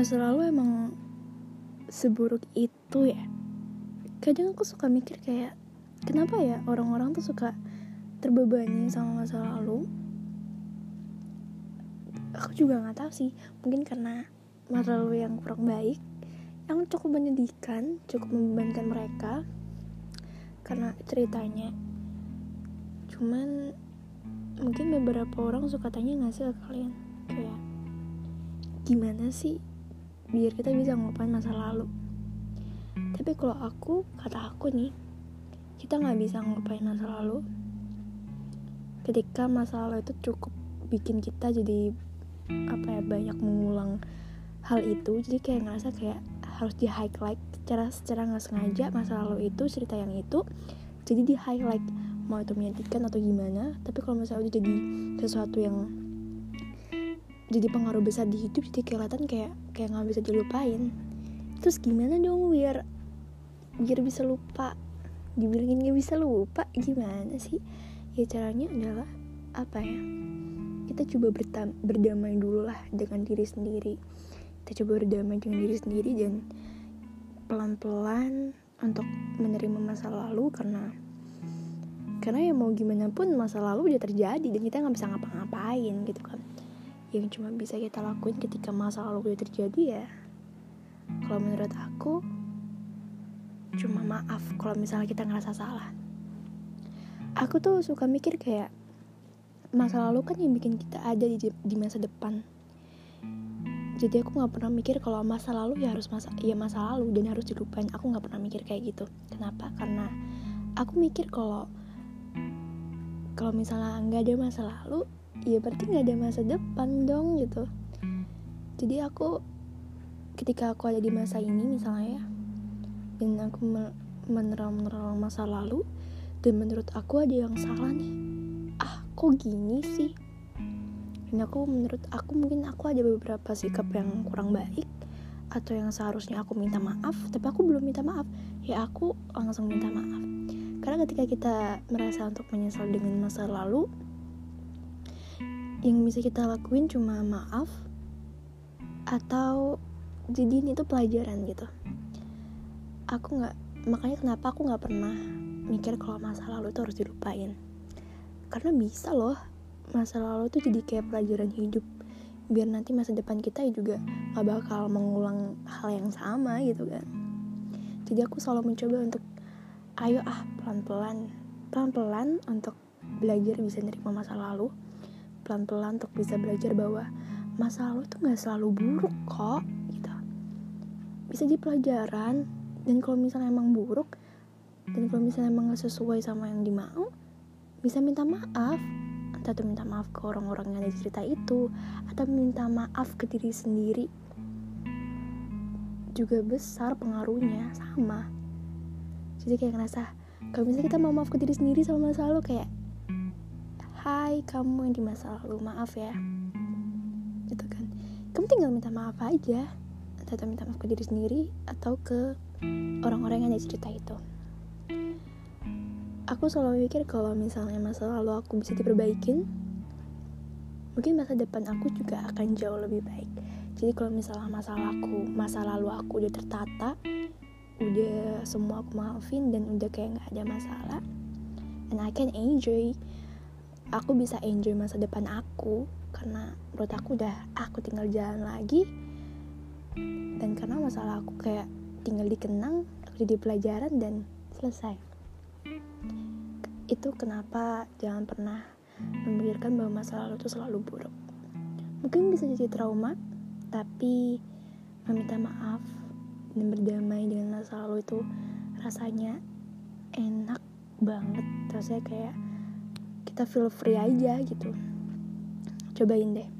masa lalu emang seburuk itu ya. Kadang aku suka mikir kayak kenapa ya orang-orang tuh suka terbebani sama masa lalu? Aku juga nggak tahu sih. Mungkin karena masa lalu yang kurang baik yang cukup menyedihkan cukup membebankan mereka karena ceritanya. Cuman mungkin beberapa orang suka tanya nggak sih ke kalian? Kayak gimana sih biar kita bisa ngelupain masa lalu. Tapi kalau aku kata aku nih kita nggak bisa ngelupain masa lalu. Ketika masa lalu itu cukup bikin kita jadi apa ya banyak mengulang hal itu jadi kayak ngerasa kayak harus di highlight secara secara nggak sengaja masa lalu itu cerita yang itu jadi di highlight mau itu menyedihkan atau gimana. Tapi kalau misalnya udah jadi sesuatu yang jadi pengaruh besar di hidup jadi kelihatan kayak kayak nggak bisa dilupain. Terus gimana dong biar biar bisa lupa? Dibilangin nggak bisa lupa? Gimana sih? Ya caranya adalah apa ya? Kita coba berdamai dulu lah dengan diri sendiri. Kita coba berdamai dengan diri sendiri dan pelan-pelan untuk menerima masa lalu karena karena ya mau gimana pun masa lalu udah terjadi dan kita nggak bisa ngapa-ngapain gitu kan yang cuma bisa kita lakuin ketika masa lalu udah terjadi ya kalau menurut aku cuma maaf kalau misalnya kita ngerasa salah. Aku tuh suka mikir kayak masa lalu kan yang bikin kita ada di, di masa depan. Jadi aku nggak pernah mikir kalau masa lalu ya harus masa ya masa lalu dan harus dilupain. Aku nggak pernah mikir kayak gitu. Kenapa? Karena aku mikir kalau kalau misalnya nggak ada masa lalu ya berarti nggak ada masa depan dong gitu. Jadi aku ketika aku ada di masa ini misalnya ya dan aku menerang-menerang masa lalu dan menurut aku ada yang salah nih. Ah kok gini sih? Dan aku menurut aku mungkin aku ada beberapa sikap yang kurang baik atau yang seharusnya aku minta maaf tapi aku belum minta maaf. Ya aku langsung minta maaf karena ketika kita merasa untuk menyesal dengan masa lalu yang bisa kita lakuin cuma maaf atau jadi ini tuh pelajaran gitu. Aku nggak makanya kenapa aku nggak pernah mikir kalau masa lalu itu harus dilupain. Karena bisa loh masa lalu tuh jadi kayak pelajaran hidup. Biar nanti masa depan kita juga gak bakal mengulang hal yang sama gitu kan. Jadi aku selalu mencoba untuk ayo ah pelan-pelan. Pelan-pelan untuk belajar bisa nerima masa lalu. Pelan-pelan untuk bisa belajar bahwa masa lalu tuh nggak selalu buruk kok gitu. Bisa di pelajaran dan kalau misalnya emang buruk dan kalau misalnya emang gak sesuai sama yang dimau bisa minta maaf. Entah tuh minta maaf ke orang-orang yang ada cerita itu atau minta maaf ke diri sendiri. Juga besar pengaruhnya sama jadi kayak ngerasa kalau misalnya kita mau maaf ke diri sendiri sama masa lalu kayak Hai kamu yang di masa lalu maaf ya. Gitu kan. Kamu tinggal minta maaf aja atau minta maaf ke diri sendiri atau ke orang-orang yang ada cerita itu. Aku selalu mikir kalau misalnya masa lalu aku bisa diperbaikin mungkin masa depan aku juga akan jauh lebih baik. Jadi kalau misalnya masalahku masa lalu aku udah tertata semua aku maafin dan udah kayak nggak ada masalah. And I can enjoy. Aku bisa enjoy masa depan aku karena menurut aku udah aku tinggal jalan lagi. Dan karena masalah aku kayak tinggal dikenang aku jadi pelajaran dan selesai. Itu kenapa jangan pernah memikirkan bahwa masa lalu itu selalu buruk. Mungkin bisa jadi trauma tapi meminta maaf dan berdamai dengan masa lalu itu rasanya enak banget. Rasanya kayak kita feel free aja gitu. Cobain deh